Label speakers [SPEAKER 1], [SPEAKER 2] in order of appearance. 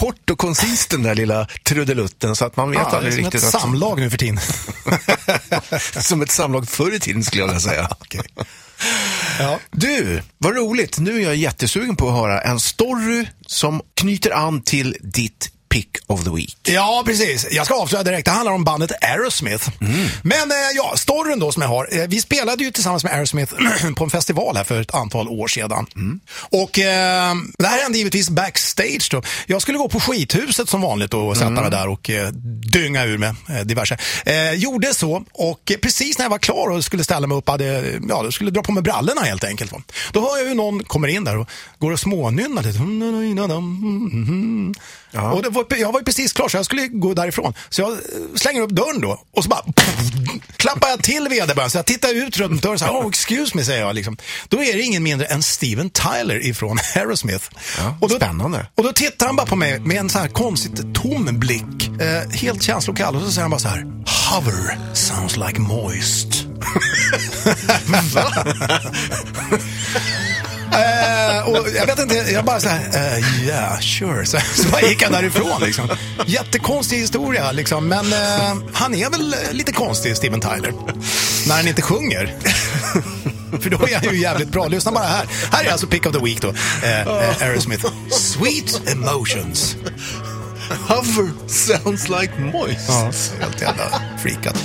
[SPEAKER 1] kort och koncis den där lilla trudelutten så att man vet
[SPEAKER 2] Ja, det är
[SPEAKER 1] aldrig
[SPEAKER 2] som
[SPEAKER 1] riktigt.
[SPEAKER 2] ett samlag nu för tiden.
[SPEAKER 1] som ett samlag förr i tiden skulle jag vilja säga.
[SPEAKER 2] Ja.
[SPEAKER 1] Du, vad roligt. Nu är jag jättesugen på att höra en story som knyter an till ditt pick of the week.
[SPEAKER 2] Ja, precis. Jag ska avslöja direkt. Det handlar om bandet Aerosmith. Men eh, ja, storyn då som jag har. Eh, vi spelade ju tillsammans med Aerosmith på en festival här för ett antal år sedan. Och eh, det här hände givetvis backstage då. Jag skulle gå på skithuset som vanligt och sätta mig där och eh, dynga ur med eh, diverse. Gjorde så och precis när jag var klar och skulle ställa mig upp, hade, ja, jag skulle dra på mig brallorna helt enkelt. Va? Då hör jag hur någon kommer in där och går och smånynnar lite. Och det var, jag var precis klar så jag skulle gå därifrån. Så jag eh, slänger upp dörren då och så bara klappar jag till vederbörande. Så jag tittar ut runt dörren så här, oh, excuse me säger jag. Liksom. Då är det ingen mindre än Steven Tyler ifrån Aerosmith.
[SPEAKER 1] Ja,
[SPEAKER 2] och då,
[SPEAKER 1] spännande.
[SPEAKER 2] Och då tittar han bara på mig med en så här konstigt tom blick. Eh, helt känslokall. Och så säger han bara så här, hover sounds like moist. Och jag vet inte, jag bara så här, eh, yeah, sure. Så, så bara gick jag därifrån liksom. Jättekonstig historia liksom, men eh, han är väl lite konstig, Steven Tyler. När han inte sjunger. För då är han ju jävligt bra. Lyssna bara här. Här är alltså Pick of the Week då, eh, eh, Aerosmith. Sweet Emotions.
[SPEAKER 1] Hover sounds like moist.
[SPEAKER 2] Ja, helt jävla freakat.